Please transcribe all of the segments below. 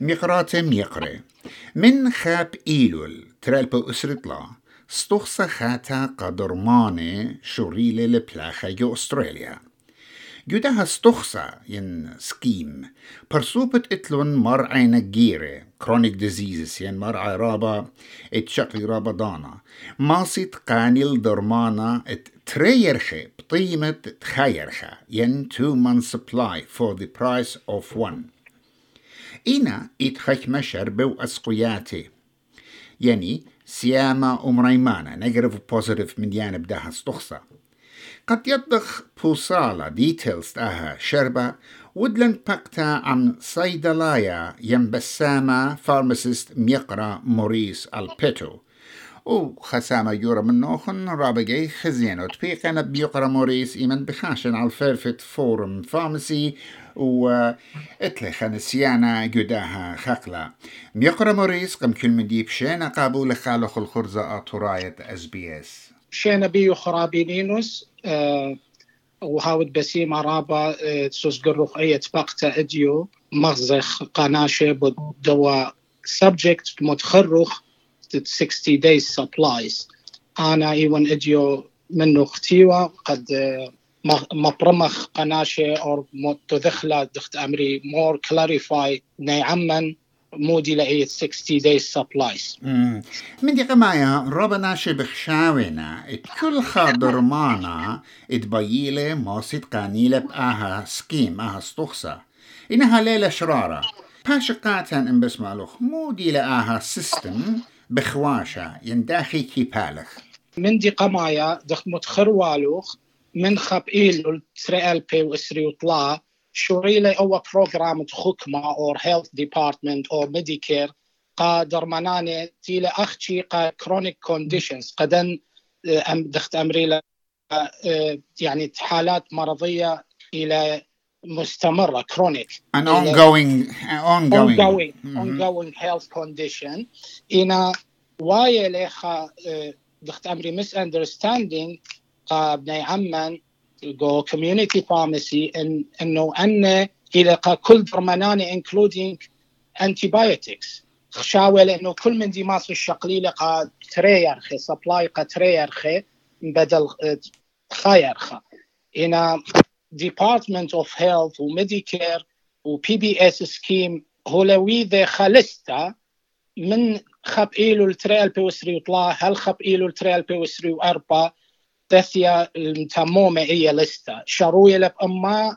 مقرات ميقرة من خاب إيلول ترالبو أسرطلا ستوخسا خاتا قدرمانة شوريلة لبلاخة جو أستراليا. جودها ستوخسا ين سكيم. برسوبت إتلون مرعى جيرة كرونيك ديزيزز ين مرعى رابا اتشقي رابا دانا. ماسيت قانيل درمانا إت تريرخي بقيمة تخيرخة ين two month supply for the price of one. إنا اتخيك مشر بو أسقياتي. يعني سياما ومريمانا نيجاتيف بوزيتيف من جانب داها ستوخسا قد يضخ بوصالة ديتيلز تاها شربة ودلن بقتا عن صيدلايا ينبسامة فارماسيست ميقرا موريس ألبيتو. و خسامة يورا من نوخن رابقي خزينو تبيق أنا بيقرا موريس إيمن بخاشن على الفيرفت فورم فارماسي و اتلخن سيانا جداها خقلا ميقرا موريس قم كل ديب شينا قابول خالخ الخرزة أطراية أس بي إس. شينا بيو خرابينينوس أه وهاود بسيمة رابا أه سوس قروخ اي تبقتا أديو مغزخ قناشة بدوا subject متخرخ 60 days supplies. أنا إيوان أديو منو ختيوة قد مبرمخ قناشة أو تدخل دخت أمري مور كلاريفاي نيعمن مودي لأي 60 days supplies. من دي قمايا ربنا شبخ شاونا إت كل مانا إت بييلة موسيد قانيلة بآها سكيم آها ستوخسا إنها ليلة شرارة. باشقاتا إن بسمالوخ مودي لآها سيستم بخواشا ينداخي كي بالخ. من دي قمايا دخ متخروالوخ من خب إيلو تريال بي وإسري وطلع شوريلي أو بروغرام خكمة أو هيلث ديبارتمنت أو ميديكير قا درماناني تيلا أختي قا كرونيك كونديشنز قدن أم دخت أمريلا يعني حالات مرضية إلى مستمرة كرونيك an ongoing ongoing. ongoing ongoing health condition. إنا واي ليخا دخت أمري misunderstanding بني عمان جو كوميونيتي فارماسي إنه أن إلى كل درماناني انكلودينج انتي بايوتكس خشاوه لأنه كل من دي ماس الشقليله قا تريرخي سبلاي قا تريرخي بدل خايرخا هنا Department of Health وميديكير وبي بي اس سكيم هولوي ذا خالستا من خب إيلو التريال بيوسري وطلع هل خب إيلو التريال بيوسري واربا تثيا المتمومة هي لستا شروية لب أما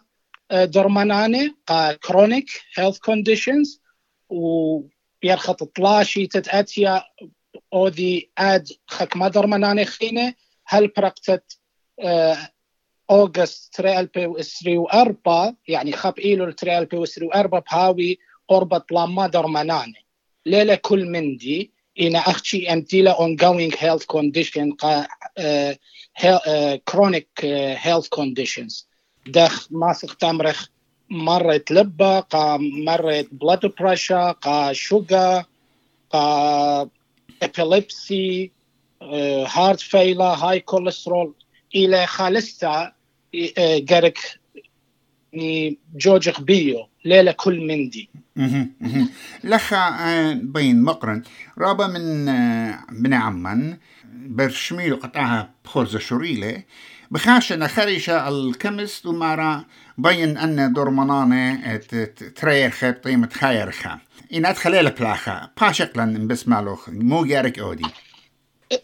درماناني قا كرونيك هيلث كونديشنز ويرخط طلاشي تتأتيا أو ذي آد خك ما درماناني خينة. هل برقتت أوغست تريال بي وإسري وأربا يعني خب ايلو تريال بي وإسري وأربا بهاوي قربت لما درماناني ليلة كل مندي إن أختي أنتيلا ongoing health condition قا uh, uh, uh, health conditions دخ ماسك تمرخ مرت لبة قا مرت blood pressure قا sugar قا epilepsy uh, heart failure high cholesterol إلى خالستا جرك جوجخ بيو ليلة كل مندي. لخا بين مقرن. رابا من بن عمان برشميل قطعها بخرزة شريلة بخاشنا خريشة الكمست ومارا بين أن درمانانة تريرخة بطيمة خيرخة إن أدخل بلاخة. باشقلا بسمالوخ مو جارك أودي.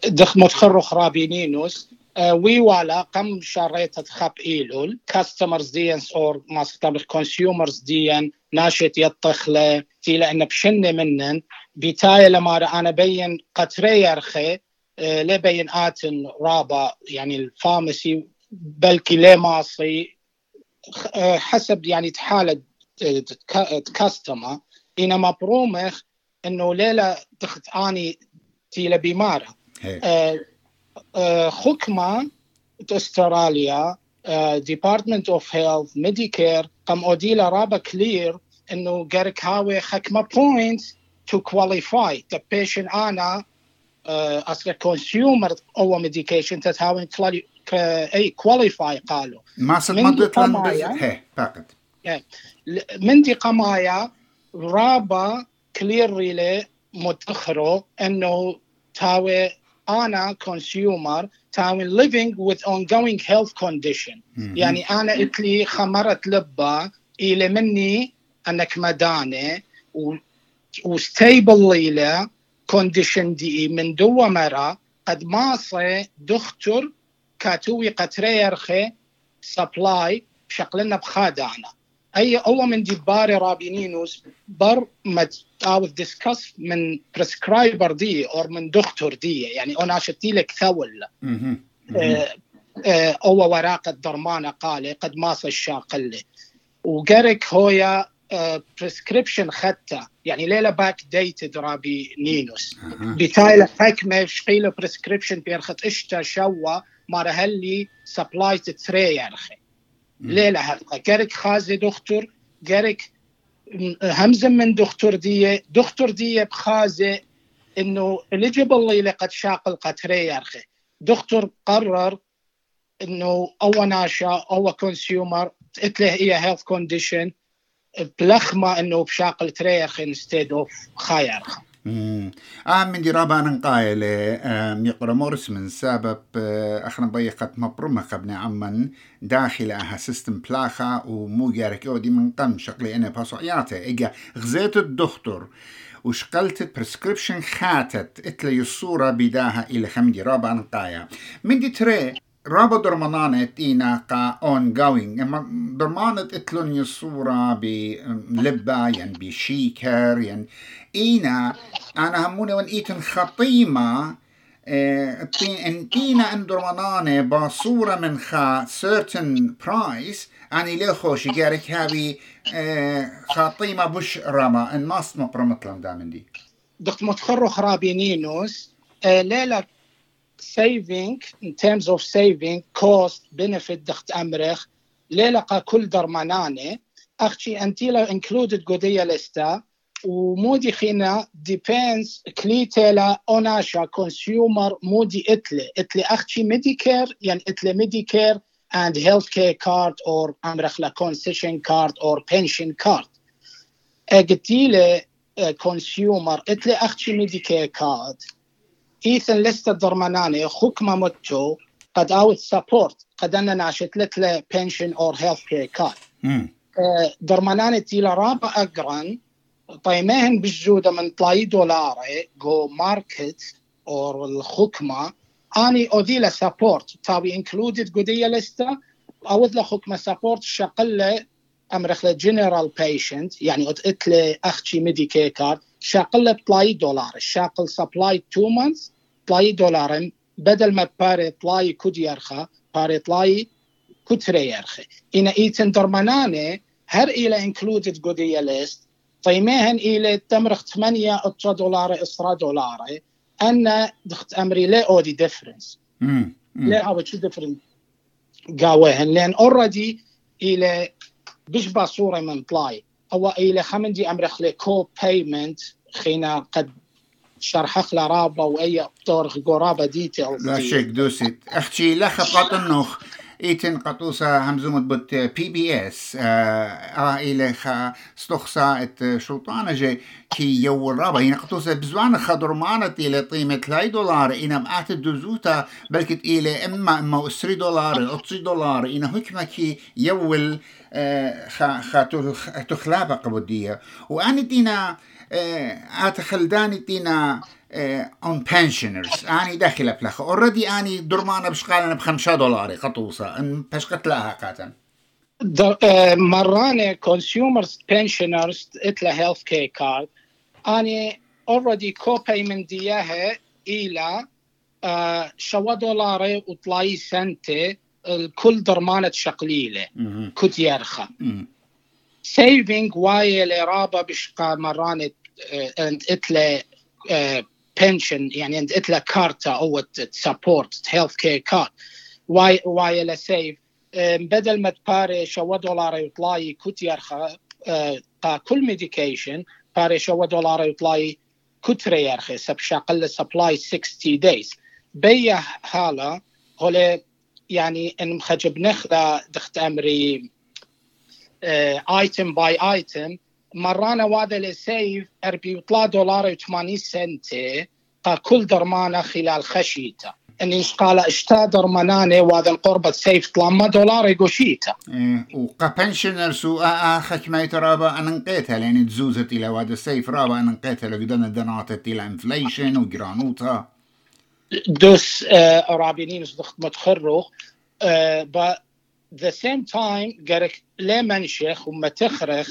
دخ متخرخ رابينينوس. وي والا قم شريت خب ايلول كاستمرز ديان اور ما ستمر كونسيومرز ديان ناشط يطخله تي لأن بشن منن. بتاي لما أنا بين قطري يرخي لبين آتن رابا يعني الفارماسي بلكي لي ماصي حسب يعني تحالة كاستمر انما برومخ انه ليلة تخت اني تي لبيمارة خكمة استراليا ديبارتمنت اوف هيلث ميديكير قام اوديلا رابا كلير انه قرك هاوي خكمة بوينت تو كواليفاي ذا بيشن آنا أصلا كونسيومر أو ميديكيشن تتهاون اي كواليفاي قالوا ما صرت هي فقط. من دي قمايا رابا كلير ريلي متأخرو انه تاوي أنا كونسيومر تاوي living with ongoing health condition. يعني أنا اتلي خمرت لبا إلى مني أنك مدانة وستيبل ليلة كونديشن دي من دو مرة قد ماصي دكتور كاتوي قتريرخي سبلاي شقلنا بخادعنا أي أول من دي باري رابينينوس بر مت أو ديسكس من بريسكرايبر دي أو من دكتور دي. يعني أنا شتي لك ثول. آه، آه، أو ورقه درمانه قال قد ماصي الشاقله وقرك هويا بريسكريبشن خدته. يعني ليلة باك ديتد رابي نينوس بتايل حكمة شقيلة بريسكريبشن بيرخت اشتا شوا مارا هلي سبلاي تتري يرخي ليلة هلقة جارك خازي دكتور جارك همزة من دكتور دي دكتور دي بخازي إنه eligible اللي قد شاقل قتري يرخي دكتور قرر إنه أو ناشا أو كونسيومر اتله هي هيلث كونديشن بلخمة إنه بشاقل تريخ انستيد اوف خايرخ آه من دي رابا نقايل يقرا مورس من سبب آه، أخنا بيقت مبرمة قبل عمن داخل أها سيستم بلاخا ومو جارك اودي من قم شقلي أنا باسو عياته إجا غزيت الدكتور وشقلت بريسكريبشن خاتت إتلي الصورة بداها إلى خمدي رابا نقايا. من دي تري؟ رابا درمانانة إينا قا اون جوينج درمانة اتلون يصورة بلبا ين بشيكر ين إينا أنا هموني ون إيتن خطيمة انتينا ان درمانانة بصورة من خا certain price أني ليه خوشي جارك هابي خطيمة بش رما ان ماست مبرمتلم دامن دي دكت متخرو خرابينينوس ليلة saving in terms of saving cost benefit دخت أمرخ ليلقى كل درمانانه أختي أنتيلا included قدية لستا. ومودي خينا depends كليتيلا اوناشا كونسيومر مودي إتلي. إتلي أختي ميديكير يعني إتلي ميديكير and healthcare card or أمرخ لا concession card or pension card. أقتيلي كونسيومر إتلي أختي ميديكير كارد إيثن لست درماناني خكمة متو قد أوت سبورت قد أنا ناشت لك بنشن أور هيلث كير كارد درماناني تيلا رابع أقرن طيمهن بالجودة من طلاي دولاري جو ماركت أو الخكمة أني اوديلا سبورت تابي انكلودد قدية لستا أود له خكمه سبورت شقله امرخ جنرال بيشنت يعني اتله أختي ميديكي كارد شاقل بلاي دولار شاقل سبلاي تو مانث بلاي دولار بدل ما باري بلاي كود يرخى باري بلاي كتري يرخى. إن إيتن درماناني هر إلى انكلودد قدية ليست طيمهن إلى تمرخ 8 دولار إسرا دولار أن دخت أمري لا أودي ديفرنس لا أو شو ديفرنس قاوهن لأن اوريدي إلى بشبه صورة من بلاي أو إلى خمندي امرخ لي كو بيمنت خينا قد شرحخ رابا وأي دور قرابه ديتيلز لا شيك دوسيت. أختي لخ قطنخ ايتن قطوسا همزومت بوت بي بي اس آه إلى خا ستوخسا إت شلطانة جي كي يو الرابا هنا قطوسا بزوان خضر مانت إلى قيمة لاي دولار. إنا مقات الدوزوتا بلكت إلى إما إما أسري دولار اطسي دولار. إنا هكما كي يول خا خا تخلابا قبودية. وآني دينا اتخلداني دينا اون بنشنرز آني داخل بلخ اوريدي آني درمانه بشقالنا بخمسة دولار قطوسه إن بشقت لها قاتن مرانة كونسيومرز بنشنرز اتلا هيلث كير كارد آني اوريدي كو بيمنت دياها إلى شوا دولار وطلاي سنتي الكل درمانة شقليلة. كت يرخى. سيفينج واي الإرابة بشقا مرانة انت اتلا بنشن يعني انت إتلا كارتا أو سبورت هيلث كير كارت واي واي لا سيف بدل ما تباري شو دولار يطلاي كت يرخى قا كل ميديكيشن باري شو دولار يطلاي كتري يرخي سب شاقل سبلاي 60 دايز بيا حالا هولي يعني إن مخجب نخلا دخت أمري ايتم باي ايتم مرانا وادا لسيف 43 دولار و80 سنتي كل درمانة خلال خشيته اني قال اشتا درمانانه وهذا القربة سيف طلما دولار يقوشيتا إيه وقا بنشنر سو اخك ما يترابا أنا نقيتها لأن تزوزت إلى وهذا السيف رابا أنا نقيتها لقدنا دناتت إلى انفليشن وجرانوتا دوس آه رابينين متخرخ آه the same time قالك ليه منشخ وما تخرخ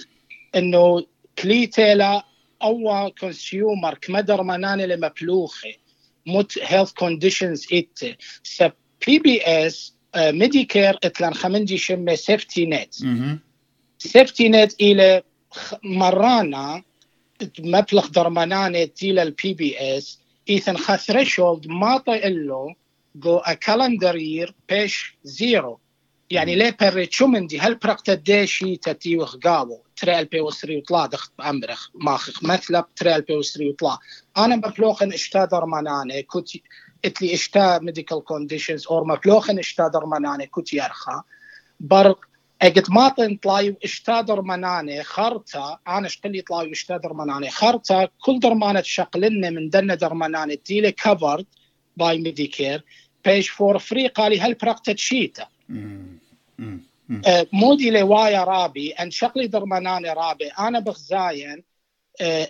إنه كليتيلا أو كونسيومر كمدر مناني لمبلوخي موت هيلث كونديشنز إت. س بي بي اس ميديكير اتلان خمنجي شمة سيفتي نت سيفتي نت إلى مرانا مبلغ درماناني تيلا البي بي اس إيثن خا ثريشولد ما له جو ا كالندر يير بيش زيرو يعني شو مندي هل برقت ديشي تتي وخقاو تريل بي وسري وطلع دخت امرخ ماخخ مثلب تريل بي وسري وطلع أنا بفلوخن اشتا درماناني كنت اتلي اشتا ميديكال كونديشنز اور مفلوخن اشتا درماناني كنت يرخى برق اجت ماطن طلاي اشتا درماناني خرطة أنا اشتلي طلاي اشتا درماناني خرطة كل درمانة شقلنا من دنا درماناني تيلي كفرد باي ميديكير بيش فور فري قالي هل برقت شيته مودي لوايا رابي أن شقلي درماناني رابي. أنا بخزاين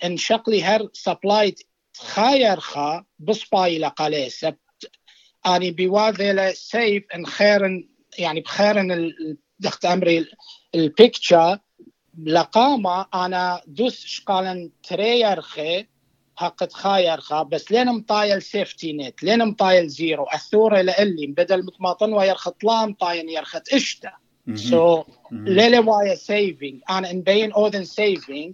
أن شقلي هر سبلايت خاير خا بصباي لقالي سبت أني بواذي سيف أن خيرن يعني بخيرن دخت أمري البيكتشر لقامة أنا دوس شقالن تريرخي حقت خايرخا بس لين مطايل سيفتي نت لين مطايل زيرو الثورة لإلي بدل مطماطن ويرخط لام طاين يرخط إشتا. سو ليلة وايا سيفينج أنا مبين أودن سيفينج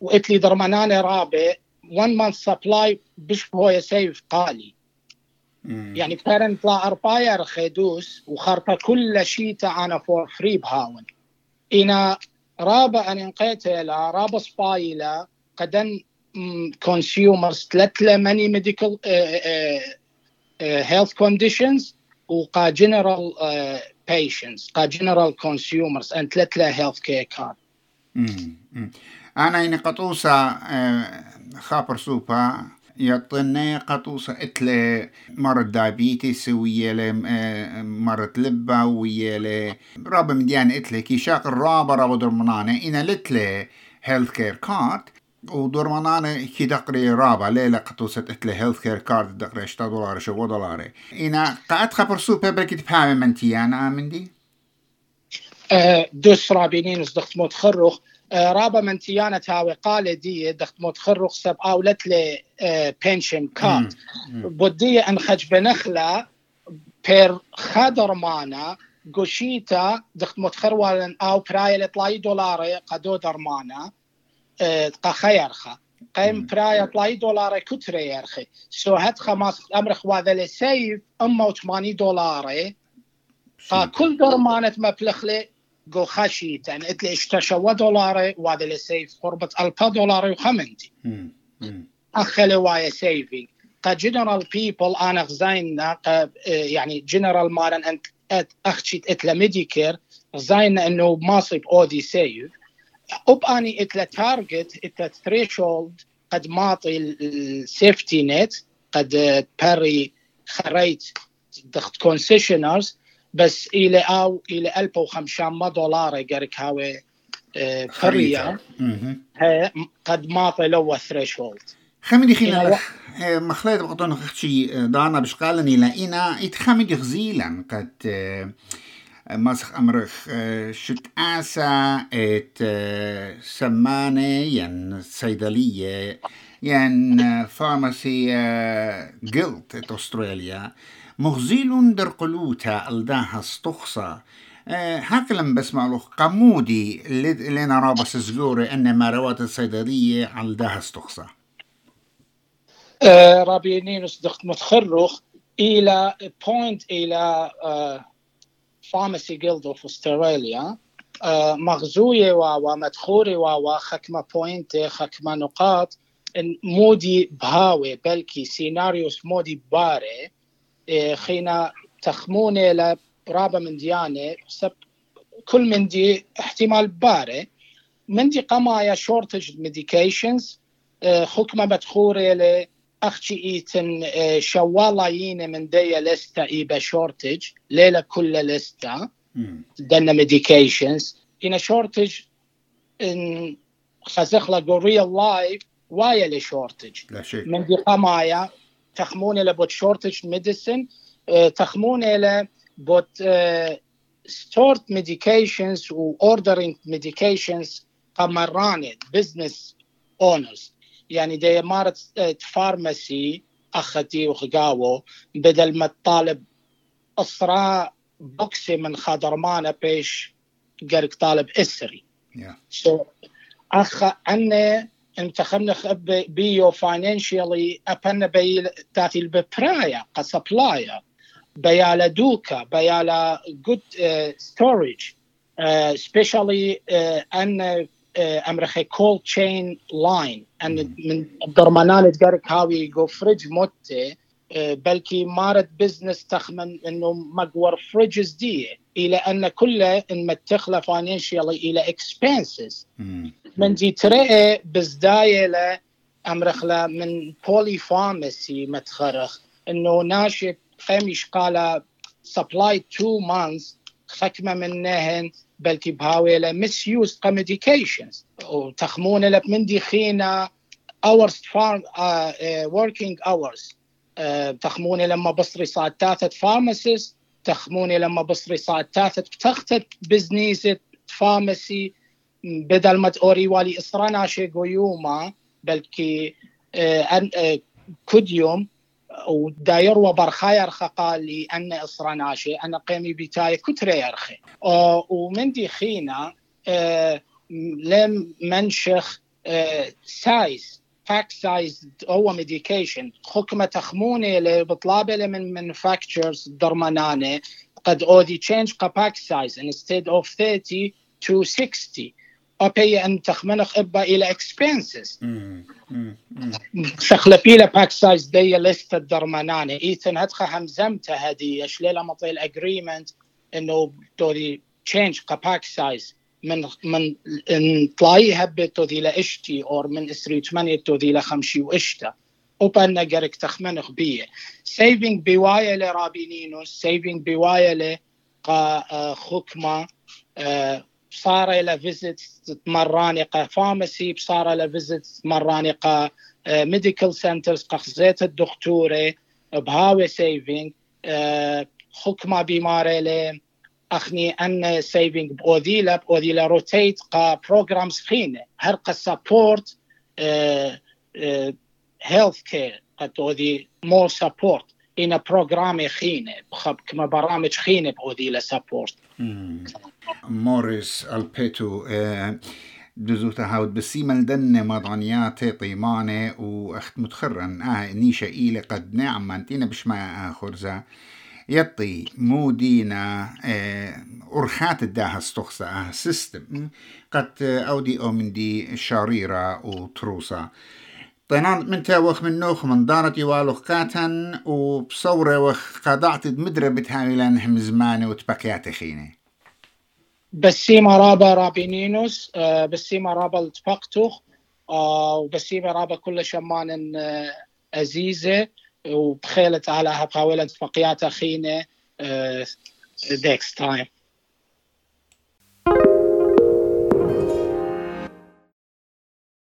وقلت درماناني رابع 1 مانث سبلاي بش هو سيف قالي. يعني بارن طلع ارباير خيدوس وخرطة كل شيء أنا فور فري بهاون. إنا رابع ان انقيت إلى رابع سبايلا قدن كونسيومرز تلتلا ماني ميديكال هيلث كونديشنز وقا جنرال patients قا general consumers and تلتلا health care card. أنا إني قطوسة آه، خابر سوبا يطني قطوسة إتلي مرض دايبيتيس ويالي آه، مرض لبا ويالي رابا مديان إتلي كي شاق الرابا رابا درمناني إنا لتلي هيلث كير كارد ودورمانانا كي دقري رابا ليلة قطوسة اتلي هيلث كير كارد دقري اشتا دولار شو دولار إنا قاعد خبر سو بيبر كي تفهم من تيانا من دي؟ أه دوس رابينين صدقت موت خرخ أه رابا من تيانا تاوي قال دي دخت موت خرخ سب أولت لي أه بنشن كارد بودية ان خج بنخلة بير خادر مانا قوشيتا دخت موت خروالن آو برايل طلاي دولار قدو درمانا خا قيم برايا طلاي دولار كتري يرخي سو هات خماس أمر خواذا لسيف اما 80 دولار كل درمانة مبلغ جو خشيت يعني اتلي اشتشوا دولار وهذا لسيف قربة ألف دولار وخمنتي أخلي وايا سيفينج كجنرال بيبل أنا غزاينا يعني جنرال مارن أنت أخشيت اتلا ميديكير غزاينا إنه ماصب أودي سيف أني اتلا تارجت اتلا ثريشولد قد ماطي السيفتي نت قد باري خريت دخت كونسيشنرز بس إلى أو إلى 1500 دولار قرك هاوي قرية قد ماطي لو ثريشولد خمدي خينا مخليت بقطون اختشي دانا بشقالني لإنا اتخمدي خزيلا قد مسخ أمرخ شت آسا إت سمانة ين صيدلية ين فارماسي جلت إت أستراليا. مغزيل در قلوتا ألداها استخصى هكلم بسمع له قمودي اللي نرى بس زلوري إن مروات الصيدلية على الداها استخصى رابينين صدقت متخرخ إلى بوينت إلى Pharmacy Guild of Australia مغزوية ومدخوري وخكمة بوينت خكمة نقاط. مودي بهاوي بلكي سيناريوس مودي باري خينا تخموني لرابة من ديانة كل من دي احتمال باري من دي قمايا شورتج ميديكيشنز حكمة مدخورة ل أخشي إيتن شوالا يين من دي لستا إيبا شورتج ليلة كل لستا دنا ميديكيشنز إن شورتج إن خزخلا جو ريال لايف وايا لشورتج شيء. من دي قمايا تخمون إلى بوت شورتج ميديسن تخمون إلى بوت ستورت ميديكيشنز و اوردرينج ميديكيشنز قمراني بزنس اونرز يعني دي مارت فارماسي أختي وخقاوو بدل ما تطالب اسراء بوكسي من خضرمانة بيش قرق طالب إسري. Yeah. so أخ عنا انتخبنا بيو فاينانشالي ابنا بي تأتي البرايا كسبلاير. بيالا دوكا بيالا جود ستورج سبيشالي ان أمريكا كول تشين لاين أن من الدرمانان تقرك هاوي جو فريج موتي بلكي مارت بزنس تخمن إنه مقور فريجز دي إلى أن كله إن متخله فاينانشالي إلى اكسبنسز من دي ترى بزداية ل امرخلا من بولي فارماسي متخرخ. إنه ناشط خميش قال سبلاي تو مانثs خكمة منهن بلكي بهاويلا مس يوز كميديكيشنز وتخمون لك من دي خينا uh, working hours. uh, تخموني لما بصري صار تاثت فارماسيست تخموني لما بصري صار تاثت بتختت بزنيسة فارماسي بدل ما توري والي اسرانا شي قيوما بلكي كد يوم وداير وبرخاير خقالي أن إصراناشي أنا قيمي بتاي كتري يرخي ومن دي خينا لم منشخ سايز باك سايز هو ميديكيشن حكمة تخموني اللي بطلابة من manufacturers درماناني قد أودي change باك سايز instead of 30 to 60 أبي أن تخمنخ إبا إلى expenses. تخلفي له باك سايز دي لست الدرماناني إيثن هدخة همزمته هدي. أشليلا مطي الأجريمنت إنه تودي change باك سايز من من إن طلاي هبت تودي لاشتي اور من اسري ثمانية تودي لخمشي وإشتا. وبنا قرك تخمنخ بيه سيفينج بوايا لرابينينوس سيفينج بوايا لخكمة صار إلى فيزيت مرانقة فارماسي صار إلى فيزيت مرانقة ميديكال سنترز قخزيت الدكتورة بهاوي سيفينج حكمة بيماري أخني أن سيفينج بأوذيلا بأوذيلا روتيت قا بروجرامز خينة. هرقا سبورت هيلث كير قد أوذي مور سبورت إن بروجرام خينة. بخب كما برامج خينة بأوذيلا موريس ألبيتو دزوتا هاود بسيمل دن مضانيات طيمانة وأخت متخرن آه نيشا إيلي قد نعم أنتينا بش ما خرزة يطي مودينا آه أرخات الداها استخصة آه سيستم قد أودي أو من دي شريرة وتروسة. طينان من تاوخ من نوخ من دارتي والوخ كاتن وبصورة وخ قضعت مدرة بتهاويلان هم زماني وتبكيات خيني بسيمة رابا رابينينوس آه بسيمة رابا التفقتوخ آه وبسيمة رابا كل شمان آه عزيزة وبخيلت على بحاولة اتفاقيات أخينا next time.